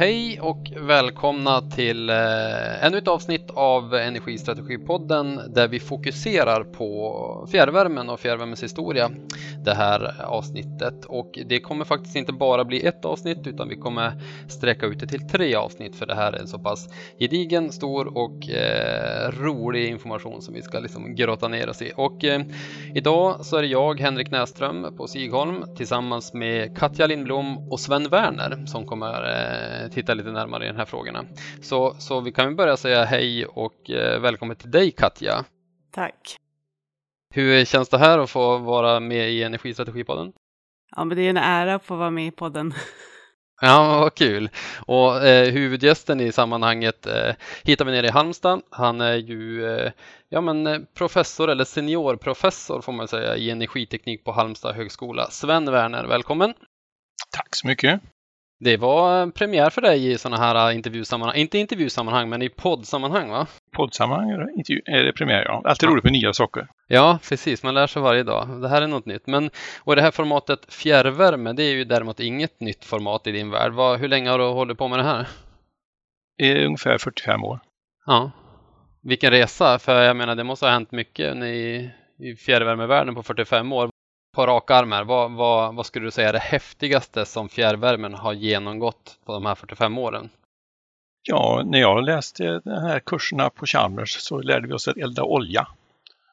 Hej och välkomna till eh, ännu ett avsnitt av Energistrategipodden där vi fokuserar på fjärrvärmen och fjärrvärmens historia det här avsnittet. Och det kommer faktiskt inte bara bli ett avsnitt utan vi kommer sträcka ut det till tre avsnitt för det här är en så pass gedigen, stor och eh, rolig information som vi ska liksom grotta ner oss i. Och eh, idag så är det jag, Henrik Näström på Sigholm tillsammans med Katja Lindblom och Sven Werner som kommer eh, titta lite närmare i de här frågorna. Så, så vi kan börja säga hej och eh, välkommen till dig Katja. Tack. Hur känns det här att få vara med i Energistrategipodden? Ja, men det är en ära att få vara med i podden. Ja, vad kul! Och eh, huvudgästen i sammanhanget eh, hittar vi nere i Halmstad. Han är ju eh, ja, men, eh, professor eller seniorprofessor får man säga i energiteknik på Halmstad högskola. Sven Werner, välkommen! Tack så mycket! Det var premiär för dig i sådana här intervjusammanhang, inte intervjusammanhang men i poddsammanhang va? Poddsammanhang är det premiär ja. Alltid ja. roligt med nya saker. Ja, precis. Man lär sig varje dag. Det här är något nytt. Men, och det här formatet fjärrvärme, det är ju däremot inget nytt format i din värld. Vad, hur länge har du hållit på med det här? I ungefär 45 år. Ja. Vilken resa, för jag menar det måste ha hänt mycket i, i fjärrvärmevärlden på 45 år på rak arm här, vad, vad, vad skulle du säga är det häftigaste som fjärrvärmen har genomgått på de här 45 åren? Ja, när jag läste de här kurserna på Chalmers så lärde vi oss att elda olja.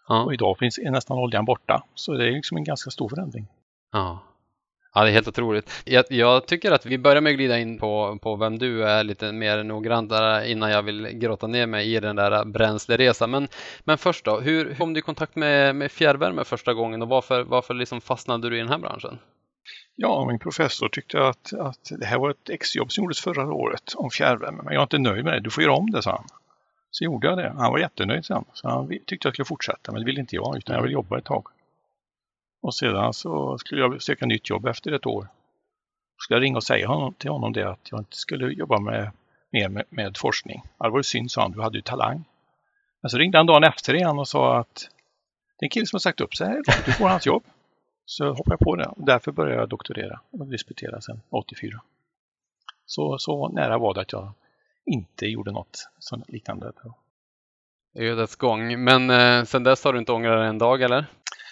Ja. Och idag finns nästan oljan borta, så det är liksom en ganska stor förändring. Ja. Ja, det är helt otroligt. Jag, jag, tycker att vi börjar med att glida in på, på vem du är lite mer noggrant där innan jag vill grotta ner mig i den där bränsleresan. Men, men först då, hur kom du i kontakt med, med fjärrvärme första gången och varför, varför liksom fastnade du i den här branschen? Ja, min professor tyckte att, att det här var ett exjobb som gjordes förra året om fjärrvärme, men jag är inte nöjd med det, du får göra om det, sa han. Så gjorde jag det. Han var jättenöjd sen, så han tyckte jag skulle fortsätta, men det ville inte jag, utan jag vill jobba ett tag. Och sedan så skulle jag söka nytt jobb efter ett år. Då skulle jag ringa och säga honom, till honom det att jag inte skulle jobba med, mer med, med forskning. Det var ju synd, sa han, du hade ju talang. Men så ringde han dagen efter igen och sa att det är en kille som har sagt upp sig här, du får hans jobb. Så hoppade jag på det och därför började jag doktorera och disputera sedan 84. Så, så nära var det att jag inte gjorde något sånt liknande. Ödets gång. Men eh, sen dess har du inte ångrat dig en dag eller?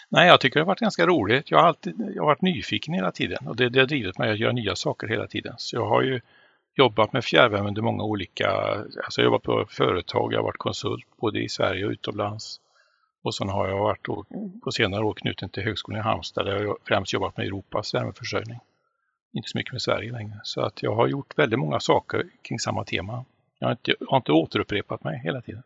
Nej, jag tycker det har varit ganska roligt. Jag har, alltid, jag har varit nyfiken hela tiden och det, det har drivit mig att göra nya saker hela tiden. Så jag har ju jobbat med fjärrvärme under många olika, alltså jag har jobbat på företag, jag har varit konsult både i Sverige och utomlands. Och sen har jag varit då, på senare år knuten till Högskolan i Halmstad där jag främst jobbat med Europas värmeförsörjning. Inte så mycket med Sverige längre. Så att jag har gjort väldigt många saker kring samma tema. Jag har inte, jag har inte återupprepat mig hela tiden.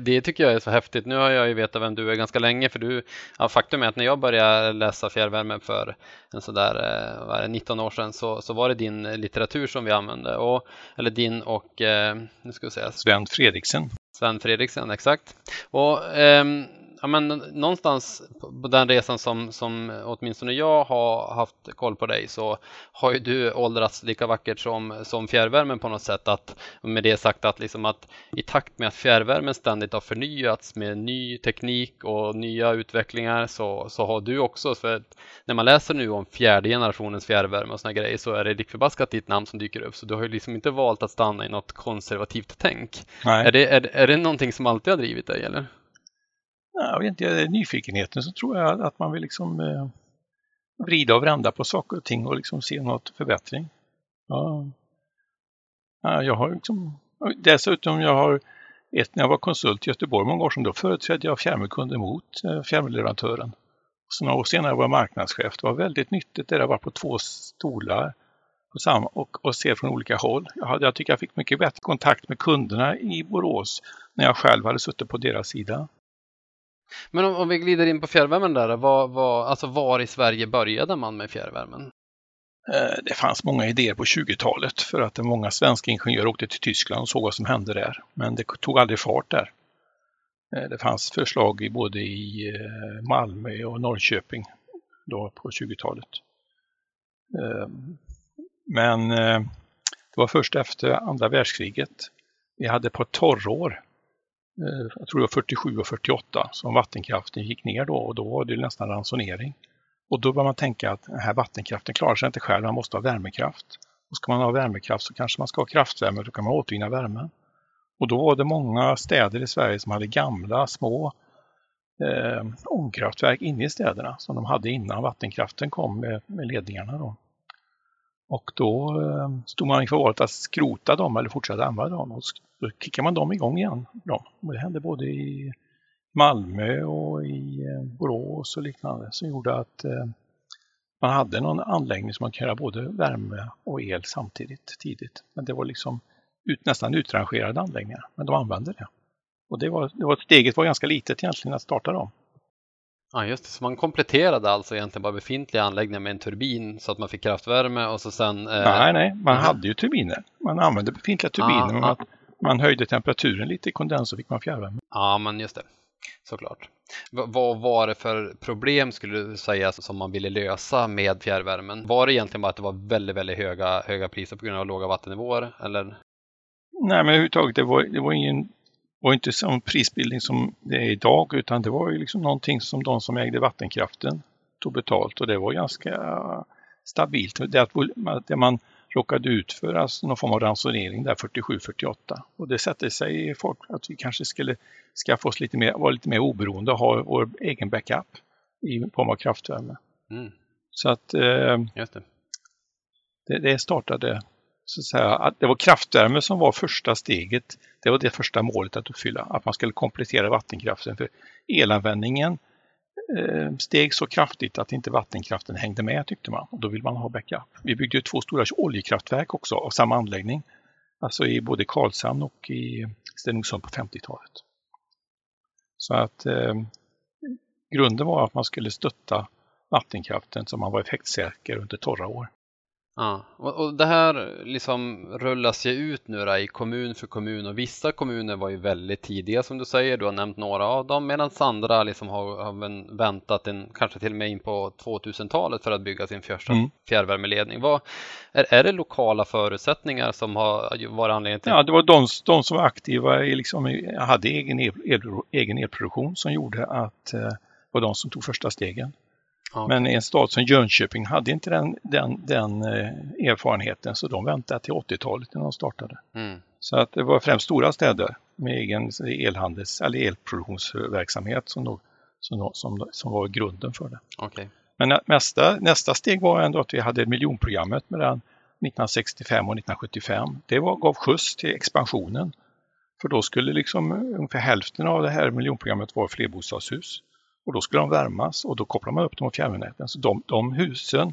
Det tycker jag är så häftigt. Nu har jag ju vetat vem du är ganska länge för du, ja, faktum är att när jag började läsa fjärrvärme för en sådär, eh, vad det, 19 år sedan så, så var det din litteratur som vi använde. Och, eller din och, eh, nu ska vi säga. Sven Fredriksen. Sven Fredriksen, exakt. Och ehm, ja, men någonstans på den resan som, som åtminstone jag har haft koll på dig så har ju du åldrats lika vackert som, som fjärrvärmen på något sätt. Att, med det sagt att, liksom att i takt med att fjärrvärmen ständigt har förnyats med ny teknik och nya utvecklingar så, så har du också, för när man läser nu om fjärde generationens fjärrvärme och såna grejer så är det lik förbaskat ditt namn som dyker upp. Så du har ju liksom inte valt att stanna i något konservativt tänk. Nej. Är, det, är, är det någonting som alltid har drivit dig eller? Jag vet inte, nyfikenheten så tror jag att man vill liksom eh, vrida och vända på saker och ting och liksom se något förbättring. Ja. ja jag har liksom, dessutom jag har ett, när jag var konsult i Göteborg många år sedan, då företrädde jag fjärrvärmekunder mot eh. Så några år senare var jag marknadschef. Det var väldigt nyttigt det där var på två stolar på samma, och, och se från olika håll. Jag, hade, jag tycker jag fick mycket bättre kontakt med kunderna i Borås när jag själv hade suttit på deras sida. Men om, om vi glider in på fjärrvärmen där, var, vad, alltså var i Sverige började man med fjärrvärmen? Eh, det fanns många idéer på 20-talet för att många svenska ingenjörer åkte till Tyskland och såg vad som hände där. Men det tog aldrig fart där. Eh, det fanns förslag både i eh, Malmö och Norrköping då på 20-talet. Ehm, men det var först efter andra världskriget. Vi hade ett par torrår Eh, jag tror det var 47 och 48 som vattenkraften gick ner då och då var det nästan ransonering. Och då bör man tänka att den här vattenkraften klarar sig inte själv, man måste ha värmekraft. Och ska man ha värmekraft så kanske man ska ha kraftvärme, då kan man återvinna värmen. Och då var det många städer i Sverige som hade gamla små eh, ångkraftverk inne i städerna som de hade innan vattenkraften kom med, med ledningarna. Då. Och då eh, stod man inför valet att skrota dem eller fortsätta använda dem. Och då kickade man dem igång igen. Dem. Och det hände både i Malmö och i eh, Borås och liknande som gjorde att eh, man hade någon anläggning som man kunde göra både värme och el samtidigt tidigt. Men det var liksom ut, nästan utrangerade anläggningar, men de använde det. Och det var, det var, steget var ganska litet egentligen att starta dem. Ja, just det. Så man kompletterade alltså egentligen bara befintliga anläggningar med en turbin så att man fick kraftvärme och så sen... Eh... Nej, nej, man mm. hade ju turbiner. Man använde befintliga turbiner, men man, man höjde temperaturen lite i kondens så fick man fjärrvärme. Ja, men just det. Såklart. V vad var det för problem skulle du säga som man ville lösa med fjärrvärmen? Var det egentligen bara att det var väldigt, väldigt höga, höga priser på grund av låga vattennivåer? Eller? Nej, men överhuvudtaget, det var, det var ingen var inte som prisbildning som det är idag utan det var ju liksom någonting som de som ägde vattenkraften tog betalt och det var ganska stabilt. Det, att, det man råkade ut för alltså någon form av ransonering där 47-48 och det sätter sig i folk att vi kanske skulle skaffa oss lite mer, vara lite mer oberoende och ha vår egen backup i form av kraftvärme. Mm. Så att eh, det. Det, det startade så att säga, att det var kraftvärme som var första steget. Det var det första målet att uppfylla, att man skulle komplettera vattenkraften. För elanvändningen eh, steg så kraftigt att inte vattenkraften hängde med tyckte man. Och då vill man ha backup. Vi byggde två stora oljekraftverk också av samma anläggning. Alltså i både Karlshamn och i Stenungsund på 50-talet. Så att eh, grunden var att man skulle stötta vattenkraften så man var effektsäker under torra år. Ja, och, och det här liksom rullas ju ut nu då, i kommun för kommun och vissa kommuner var ju väldigt tidiga som du säger, du har nämnt några av dem medan andra liksom har, har väntat en, kanske till och med in på 2000-talet för att bygga sin första mm. fjärrvärmeledning. Vad, är, är det lokala förutsättningar som har varit anledningen till? Ja, det var de, de som var aktiva, i liksom, hade egen, el, egen elproduktion som gjorde att eh, var de som tog första stegen. Okay. Men en stad som Jönköping hade inte den, den, den eh, erfarenheten så de väntade till 80-talet innan de startade. Mm. Så att det var främst stora städer med egen elhandels eller elproduktionsverksamhet som, då, som, som, som var grunden för det. Okay. Men nästa, nästa steg var ändå att vi hade miljonprogrammet mellan 1965 och 1975. Det var, gav skjuts till expansionen. För då skulle liksom ungefär hälften av det här miljonprogrammet vara flerbostadshus. Och då skulle de värmas och då kopplar man upp dem mot fjärrvärmenäten. Så de, de husen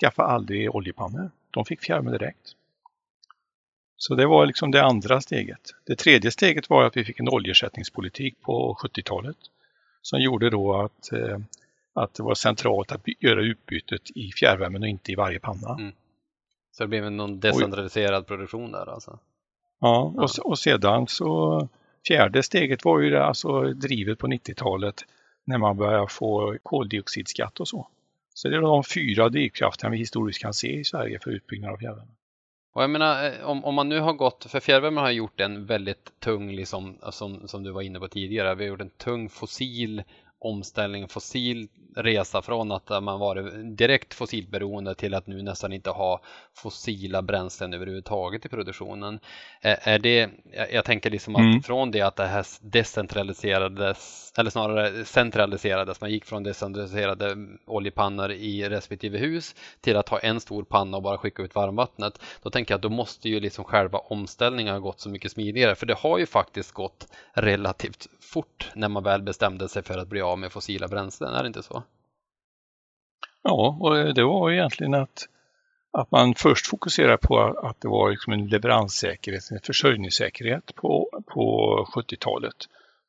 skaffade aldrig oljepannor. De fick fjärrvärme direkt. Så det var liksom det andra steget. Det tredje steget var att vi fick en oljeersättningspolitik på 70-talet som gjorde då att, eh, att det var centralt att göra utbytet i fjärrvärmen och inte i varje panna. Mm. Så det blev någon decentraliserad och, produktion där alltså? Ja, ja. Och, och, sedan så fjärde steget var ju det, alltså drivet på 90-talet när man börjar få koldioxidskatt och så. Så det är de fyra drivkrafterna vi historiskt kan se i Sverige för utbyggnad av fjärrvärme. Och jag menar, eh, om, om man nu har gått, för fjärrvärme har gjort en väldigt tung, liksom, som, som du var inne på tidigare, vi har gjort en tung fossil omställning, fossil resa från att man varit direkt fossilberoende till att nu nästan inte ha fossila bränslen överhuvudtaget i produktionen. Är det, jag tänker liksom att mm. från det att det här decentraliserades, eller snarare centraliserades, man gick från decentraliserade oljepannor i respektive hus till att ha en stor panna och bara skicka ut varmvattnet. Då tänker jag att då måste ju liksom själva omställningen ha gått så mycket smidigare, för det har ju faktiskt gått relativt fort när man väl bestämde sig för att bli av med fossila bränslen, är det inte så? Ja, och det var egentligen att, att man först fokuserade på att det var liksom en leveranssäkerhet, en försörjningssäkerhet på, på 70-talet.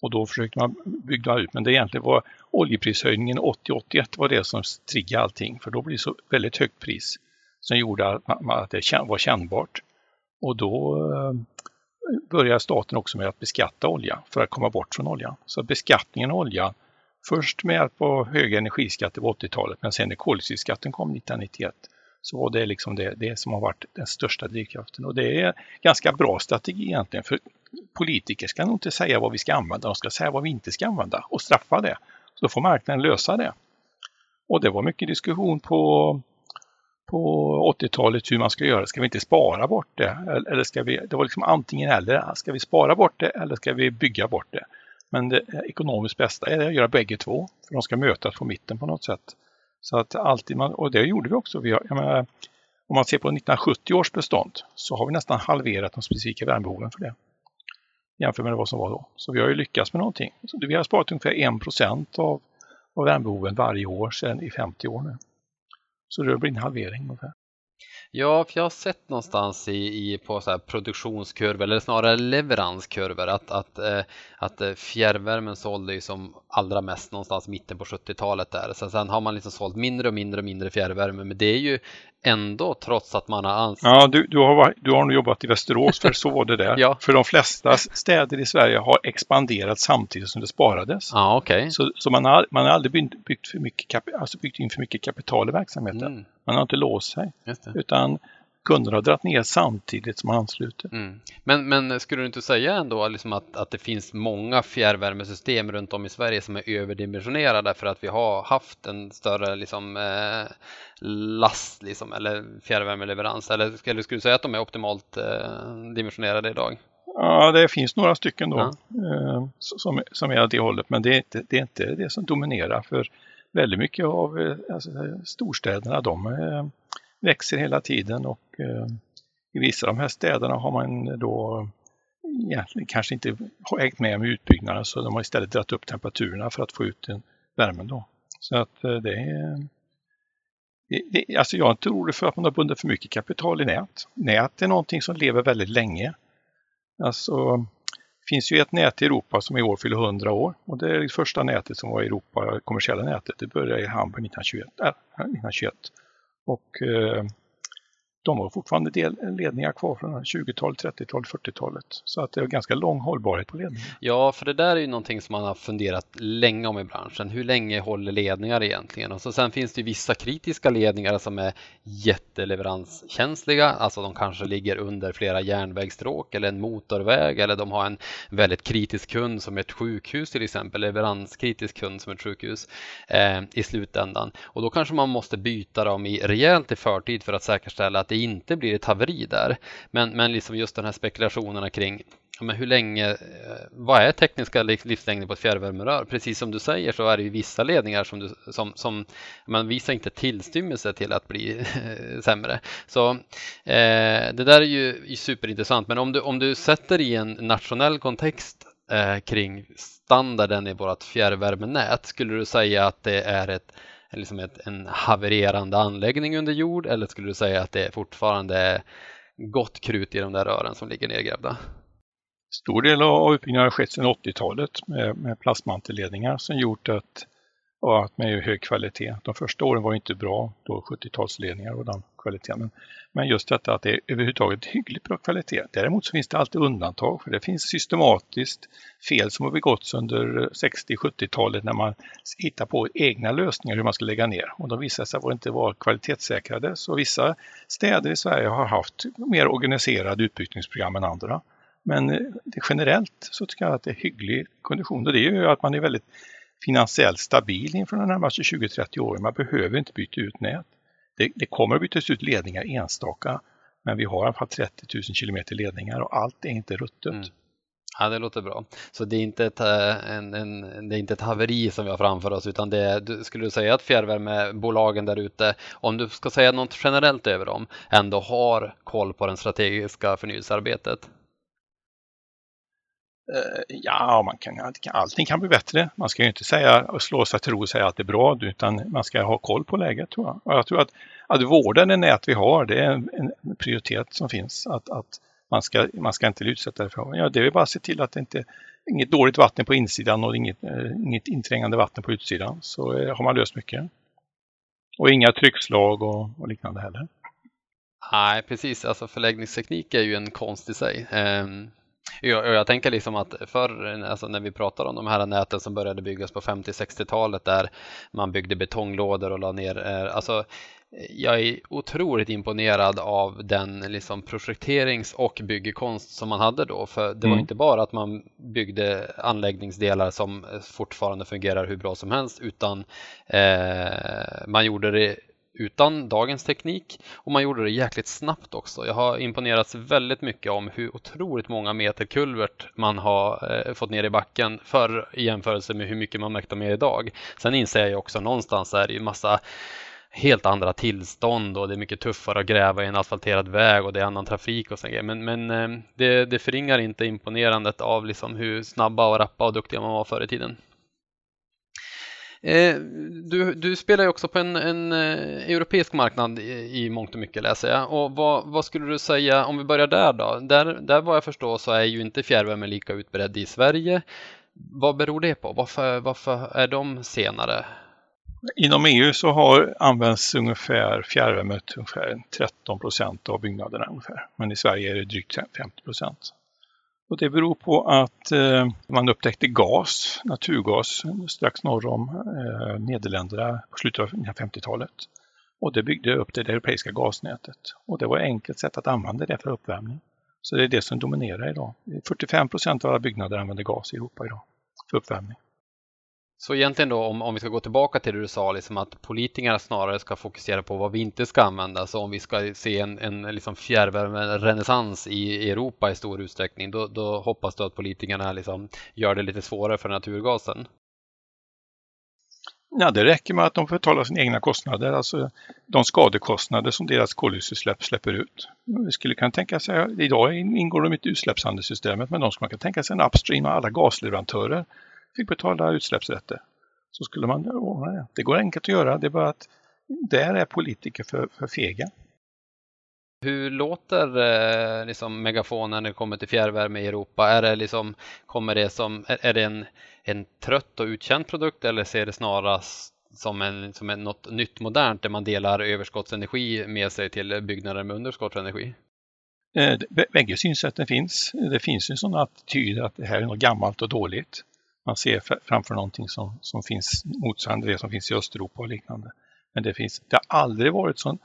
Och då försökte man bygga ut, men det egentligen var oljeprishöjningen 80-81 var det som triggade allting, för då blir det så väldigt högt pris som gjorde att, att det var kännbart. Och då eh, började staten också med att beskatta olja för att komma bort från oljan. Så beskattningen av olja, först med hjälp av höga energiskatter på 80-talet, men sen när koldioxidskatten kom 1991, så var det liksom det, det som har varit den största drivkraften. Och det är ganska bra strategi egentligen, för politiker ska nog inte säga vad vi ska använda, de ska säga vad vi inte ska använda och straffa det. Så då får marknaden lösa det. Och det var mycket diskussion på på 80-talet hur man ska göra. Ska vi inte spara bort det? Eller ska vi, det var liksom antingen eller. Ska vi spara bort det eller ska vi bygga bort det? Men det ekonomiskt bästa är att göra bägge två. För de ska mötas på mitten på något sätt. Så att alltid man, och det gjorde vi också. Vi har, menar, om man ser på 1970 års bestånd så har vi nästan halverat de specifika värmebehoven för det. Jämfört med vad som var då. Så vi har ju lyckats med någonting. Så vi har sparat ungefär 1 av, av värmebehoven varje år sedan i 50 år nu. Så det blir en halvering ungefär. Ja, för jag har sett någonstans i, i på så produktionskurvor eller snarare leveranskurvor att, att, eh, att eh, fjärrvärmen sålde ju som allra mest någonstans mitten på 70-talet där. Sen, sen har man liksom sålt mindre och mindre och mindre fjärrvärme, men det är ju ändå trots att man har anställt. Ja, du, du, har, du har nog jobbat i Västerås för så var det där. ja. För de flesta städer i Sverige har expanderat samtidigt som det sparades. Ja, okay. Så, så man, har, man har aldrig byggt, byggt, för mycket, alltså byggt in för mycket kapital i verksamheten. Mm. Man har inte låst sig. Utan kunderna har dragit ner samtidigt som man ansluter. Mm. Men, men skulle du inte säga ändå liksom att, att det finns många fjärrvärmesystem runt om i Sverige som är överdimensionerade för att vi har haft en större liksom, eh, last liksom, eller fjärrvärmeleverans? Eller skulle, skulle du säga att de är optimalt eh, dimensionerade idag? Ja, det finns några stycken då ja. eh, som, som är åt det hållet, men det är, inte, det är inte det som dominerar. för väldigt mycket av eh, alltså, storstäderna de eh, växer hela tiden och eh, i vissa av de här städerna har man då egentligen kanske inte hängt med med utbyggnaden så de har istället dragit upp temperaturerna för att få ut värmen då. Så att det är det, alltså jag är inte orolig för att man har bundit för mycket kapital i nät. Nät är någonting som lever väldigt länge. Alltså, finns ju ett nät i Europa som i år fyller 100 år och det är det första nätet som var i Europa, kommersiella nätet. Det började i Hamburg 1921. Äh, 1921. Och eh, de har fortfarande del, ledningar kvar från 20-talet, 30-talet, 40-talet. Så att det är ganska lång hållbarhet på ledningen. Ja, för det där är ju någonting som man har funderat länge om i branschen. Hur länge håller ledningar egentligen? Och så sen finns det ju vissa kritiska ledningar som är jätteleveranskänsliga. Alltså de kanske ligger under flera järnvägsstråk eller en motorväg eller de har en väldigt kritisk kund som ett sjukhus till exempel, leveranskritisk kund som ett sjukhus eh, i slutändan. Och då kanske man måste byta dem i rejält i förtid för att säkerställa att det inte blir ett haveri där. Men, men liksom just den här spekulationerna kring men hur länge, eh, vad är tekniska livslängden på ett fjärrvärmerör? Precis som du säger så är det ju vissa ledningar som, du, som, som man visar inte tillstymmelse till att bli sämre. Så eh, det där är ju superintressant. Men om du, om du sätter i en nationell kontext eh, kring standarden i vårt fjärrvärmenät, skulle du säga att det är ett liksom ett, en havererande anläggning under jord eller skulle du säga att det fortfarande är gott krut i de där rören som ligger nedgrävda? Stor del av utbyggnaden har skett sedan 80-talet med, med plastmantelledningar som gjort att, och att med hög kvalitet. De första åren var inte bra, då 70-talsledningar och den kvaliteten. Men, men just detta att det är överhuvudtaget hyggligt bra kvalitet. Däremot så finns det alltid undantag för det finns systematiskt fel som har begåtts under 60-70-talet när man hittar på egna lösningar hur man ska lägga ner och de visar sig inte vara kvalitetssäkrade. Så vissa städer i Sverige har haft mer organiserade utbyggnadsprogram än andra. Men eh, generellt så tycker jag att det är hygglig kondition och det är ju att man är väldigt finansiellt stabil inför de närmaste 20-30 åren. Man behöver inte byta ut nät. Det, det kommer att bytas ut ledningar enstaka, men vi har i alla fall 30 000 kilometer ledningar och allt är inte ruttet. Mm. Ja, det låter bra. Så det är inte ett, eh, en, en, det är inte ett haveri som vi har framför oss utan det är, skulle du säga att fjärrvärmebolagen där ute, om du ska säga något generellt över dem, ändå har koll på det strategiska förnyelsearbetet? Eh, ja, man kan, allting kan bli bättre. Man ska ju inte säga slå sig till ro och säga att det är bra, utan man ska ha koll på läget tror jag. Och jag tror att, att vården det nät vi har, det är en, en prioritet som finns. Att, att man, ska, man ska inte utsätta det för ja, Det är bara att se till att det inte inget dåligt vatten på insidan och inget, eh, inget inträngande vatten på utsidan. Så eh, har man löst mycket. Och inga tryckslag och, och liknande heller. Nej, precis. Alltså förläggningsteknik är ju en konst i sig. Um jag, jag tänker liksom att förr, alltså när vi pratar om de här näten som började byggas på 50-60-talet där man byggde betonglådor och la ner, eh, alltså jag är otroligt imponerad av den liksom projekterings och byggekonst som man hade då. För det var mm. inte bara att man byggde anläggningsdelar som fortfarande fungerar hur bra som helst utan eh, man gjorde det utan dagens teknik och man gjorde det jäkligt snabbt också. Jag har imponerats väldigt mycket om hur otroligt många meter kulvert man har eh, fått ner i backen för i jämförelse med hur mycket man mäktar med idag. Sen inser jag också någonstans är det ju massa helt andra tillstånd och det är mycket tuffare att gräva i en asfalterad väg och det är annan trafik och sådär. Men, men eh, det, det förringar inte imponerandet av liksom hur snabba och rappa och duktiga man var förr i tiden. Eh, du, du, spelar ju också på en, en eh, europeisk marknad i, i mångt och mycket läser jag. Och vad, vad, skulle du säga, om vi börjar där då? Där, där vad jag förstår så är ju inte fjärrvärme lika utbredd i Sverige. Vad beror det på? Varför, varför är de senare? Inom EU så har använts ungefär fjärrvärme ungefär 13 procent av byggnaderna ungefär. Men i Sverige är det drygt 50 procent. Och det beror på att eh, man upptäckte gas, naturgas, strax norr om eh, Nederländerna på slutet av 50-talet. Och det byggde upp det europeiska gasnätet. Och det var ett enkelt sätt att använda det för uppvärmning. Så det är det som dominerar idag. 45 procent av alla byggnader använder gas i Europa idag för uppvärmning. Så egentligen då om, om vi ska gå tillbaka till det du sa, liksom att politikerna snarare ska fokusera på vad vi inte ska använda. Så om vi ska se en, en liksom fjärrvärmerenässans i Europa i stor utsträckning, då, då hoppas du att politikerna liksom gör det lite svårare för naturgasen? Ja, det räcker med att de får betala sina egna kostnader, alltså de skadekostnader som deras koldioxidutsläpp släpper ut. Vi skulle kunna tänka sig, idag ingår de i utsläppshandelssystemet, men de skulle man kunna tänka sig en upstream av alla gasleverantörer fick betala utsläppsrätter. Så skulle man ordna det. Det går enkelt att göra, det är bara att där är politiker för, för fega. Hur låter eh, liksom megafonen när det kommer till fjärrvärme i Europa? Är det, liksom, kommer det som, är, det en, en trött och utkänd produkt eller ser det snarast som, en, som en, något nytt modernt där man delar överskottsenergi med sig till byggnader med underskottsenergi? Eh, bägge synsätten finns. Det finns en sån attityd att det här är något gammalt och dåligt man ser framför någonting som, som finns motsvarande det som finns i Östeuropa och liknande. Men det, finns, det har aldrig varit sån,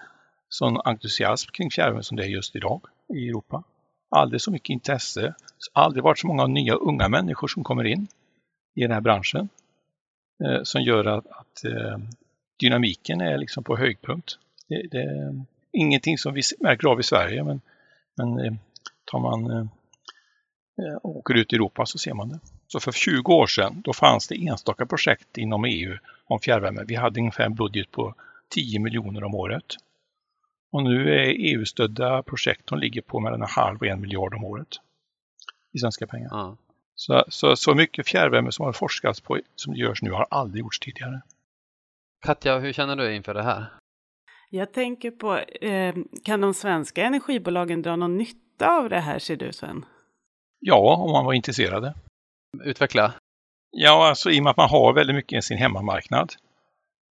sån entusiasm kring fjärrvärme som det är just idag i Europa. Aldrig så mycket intresse, aldrig varit så många nya unga människor som kommer in i den här branschen eh, som gör att, att eh, dynamiken är liksom på högpunkt. Det, det, är ingenting som vi märker av i Sverige men, men eh, tar man eh, eh åker ut i Europa så ser man det. Så för 20 år sedan då fanns det enstaka projekt inom EU om fjärrvärme. Vi hade ungefär en budget på 10 miljoner om året. Och nu är EU-stödda projekt som ligger på mellan en halv och en miljard om året i svenska pengar. Mm. Så, så, så mycket fjärrvärme som har forskats på som det görs nu har aldrig gjorts tidigare. Katja, hur känner du inför det här? Jag tänker på, eh, kan de svenska energibolagen dra någon nytta av det här, ser du Sven? Ja, om man var intresserade. Utveckla. Ja, alltså i och med att man har väldigt mycket i sin hemmamarknad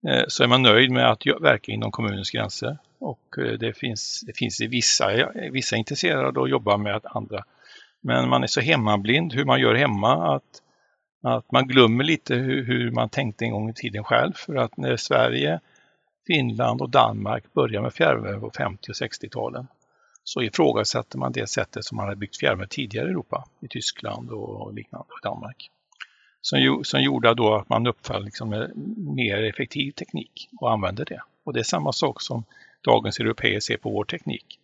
eh, så är man nöjd med att verka inom kommunens gränser. Och eh, det finns, det finns vissa, vissa intresserade att jobba med andra. Men man är så hemmablind hur man gör hemma att, att man glömmer lite hur, hur man tänkte en gång i tiden själv. För att när Sverige, Finland och Danmark började med fjärrvärme på 50 och 60-talen så ifrågasätter man det sättet som man hade byggt fjärrvärme tidigare i Europa, i Tyskland och liknande, och Danmark. Som, som gjorde då att man uppfann liksom mer effektiv teknik och använde det. Och det är samma sak som dagens europeer ser på vår teknik.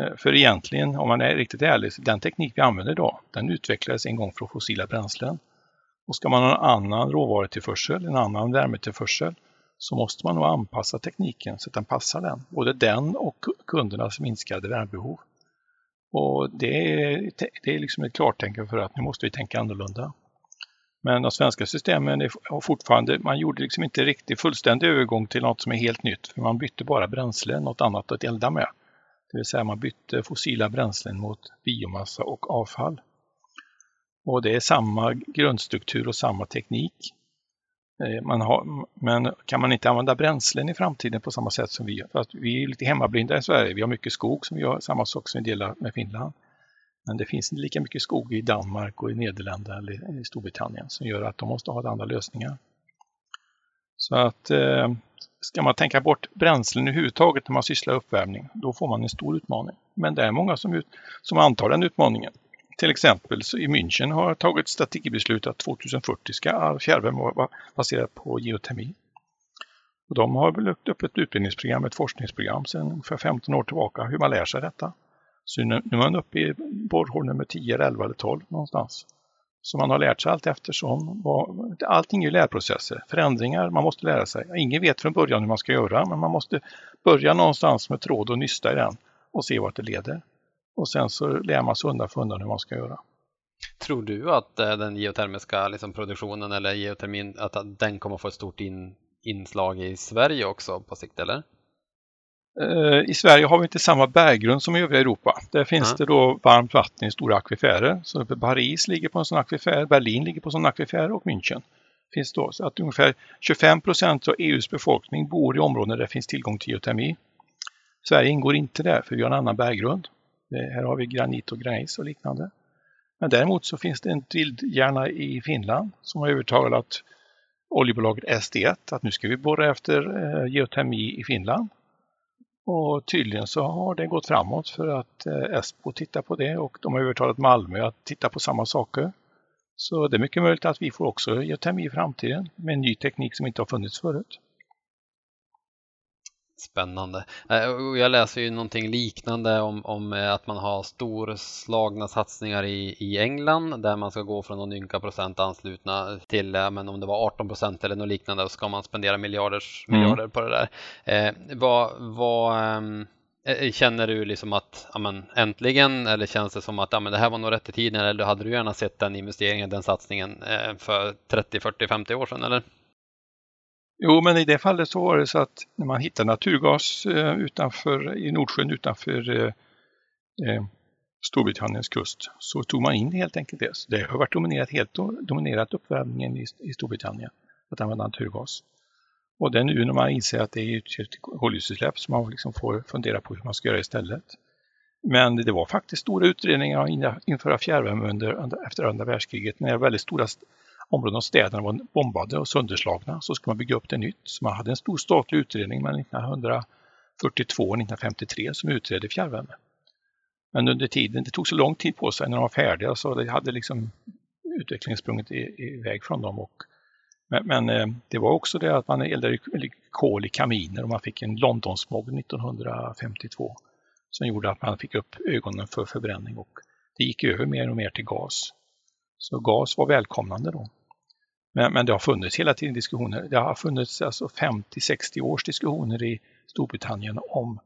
Eh, för egentligen, om man är riktigt ärlig, den teknik vi använder idag, den utvecklades en gång från fossila bränslen. Och ska man ha en annan råvarutillförsel, en annan värmetillförsel, så måste man nog anpassa tekniken så att den passar den. Både den och kundernas minskade värmebehov. Och det är, det är liksom ett klartänkande för att nu måste vi tänka annorlunda. Men de svenska systemen är fortfarande, man gjorde liksom inte riktigt fullständig övergång till något som är helt nytt, för man bytte bara bränsle, något annat att elda med. Det vill säga man bytte fossila bränslen mot biomassa och avfall. Och det är samma grundstruktur och samma teknik. Eh, man har, men kan man inte använda bränslen i framtiden på samma sätt som vi gör? För att vi är lite hemmablinda i Sverige. Vi har mycket skog som vi gör, samma sak som vi delar med Finland. Men det finns inte lika mycket skog i Danmark och i Nederländerna eller i Storbritannien som gör att de måste ha andra lösningar. Så att eh, ska man tänka bort bränslen överhuvudtaget när man sysslar med uppvärmning, då får man en stor utmaning. Men det är många som, ut, som antar den utmaningen. Till exempel så i München har tagit strategibeslut att 2040 ska all fjärrvärme vara baserad på geotermi. Och de har väl upp ett utbildningsprogram, ett forskningsprogram sedan ungefär 15 år tillbaka, hur man lär sig detta. Så nu, nu är man uppe i borrhål nummer 10, 11 eller 12 någonstans. Så man har lärt sig allt eftersom. Allting är ju lärprocesser, förändringar, man måste lära sig. Ingen vet från början hur man ska göra, men man måste börja någonstans med tråd och nysta i den och se vart det leder. Och sen så lär man sig undan för undan hur man ska göra. Tror du att eh, den geotermiska liksom, produktionen eller geotermin, att den kommer få ett stort in, inslag i Sverige också på sikt, eller? Eh, I Sverige har vi inte samma berggrund som i övriga Europa. Där finns mm. det då varmt vatten i stora akvifärer. Så Paris ligger på en sån akvifär, Berlin ligger på en sån akvifär och München. Finns då. Så att ungefär 25 procent av EUs befolkning bor i områden där det finns tillgång till geotermi. Sverige ingår inte där för vi har en annan berggrund. Eh, här har vi granit och granit och liknande. Men däremot så finns det en drillhjärna i Finland som har övertalat oljebolaget SD1 att nu ska vi borra efter eh, geotermi i Finland. Och tydligen så har det gått framåt för att eh, Espo tittar på det och de har övertalat Malmö att titta på samma saker. Så det är mycket möjligt att vi får också geotermi i framtiden med en ny teknik som inte har funnits förut. Spännande. Eh, jag läser ju någonting liknande om, om eh, att man har storslagna satsningar i, i England där man ska gå från någon ynka procent anslutna till, men om det var 18 procent eller något liknande, så ska man spendera miljarders mm. miljarder på det där. Eh, vad, vad ehm, eh, Känner du liksom att amen, äntligen eller känns det som att amen, det här var nog rätt i tiden eller hade du gärna sett den investeringen, den satsningen eh, för 30, 40, 50 år sedan eller? Jo, men i det fallet så var det så att när man hittade naturgas eh, utanför, i Nordsjön utanför eh, eh, Storbritanniens kust så tog man in helt enkelt det. Så det har varit dominerat, helt dominerat uppvärmningen i, i Storbritannien att använda naturgas. Och det är nu när man inser att det är ett koldioxidutsläpp som man liksom får fundera på hur man ska göra istället. Men det var faktiskt stora utredningar att införa fjärrvärme under, efter andra världskriget när väldigt stora områden och städerna var bombade och sönderslagna så skulle man bygga upp det nytt. Så man hade en stor statlig utredning mellan 1942 och 1953 som utredde fjärrvärme. Men under tiden, det tog så lång tid på sig när de var färdiga så det hade liksom utvecklingen sprungit iväg från dem. Och, men, men eh, det var också det att man eldade kol i kaminer och man fick en Londonsmog 1952 som gjorde att man fick upp ögonen för förbränning och det gick över mer och mer till gas. Så gas var välkomnande då. Men, men det har funnits hela tiden diskussioner. Det har funnits alltså 50-60 års diskussioner i Storbritannien om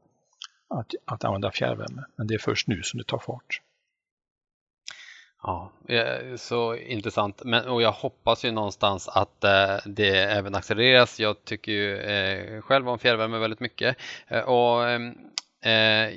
att, att använda fjärrvärme. Men det är först nu som det tar fart. Ja, eh, så intressant. Men, och jag hoppas ju någonstans att eh, det även accelereras. Jag tycker ju eh, själv om fjärrvärme väldigt mycket. Eh, och eh, eh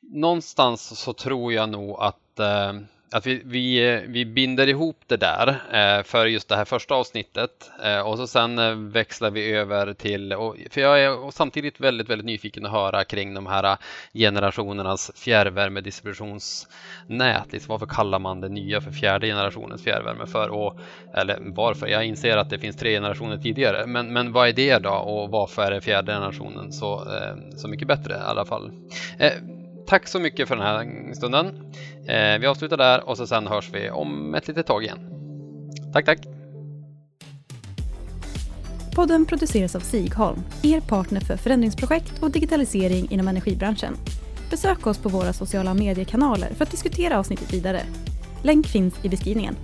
Någonstans så tror jag nog att eh, att vi, vi, eh, vi binder ihop det där eh, för just det här första avsnittet eh, och så sen växlar vi över till, och, för jag är samtidigt väldigt, väldigt nyfiken att höra kring de här generationernas fjärrvärmedistributionsnät. Liksom, varför kallar man det nya för fjärde generationens fjärrvärme för? Och, eller varför? Jag inser att det finns tre generationer tidigare, men, men vad är det då och varför är det fjärde generationen så, så mycket bättre i alla fall? Tack så mycket för den här stunden. Eh, vi avslutar där och så sen hörs vi om ett litet tag igen. Tack, tack! Podden produceras av Sigholm, er partner för förändringsprojekt och digitalisering inom energibranschen. Besök oss på våra sociala mediekanaler för att diskutera avsnittet vidare. Länk finns i beskrivningen.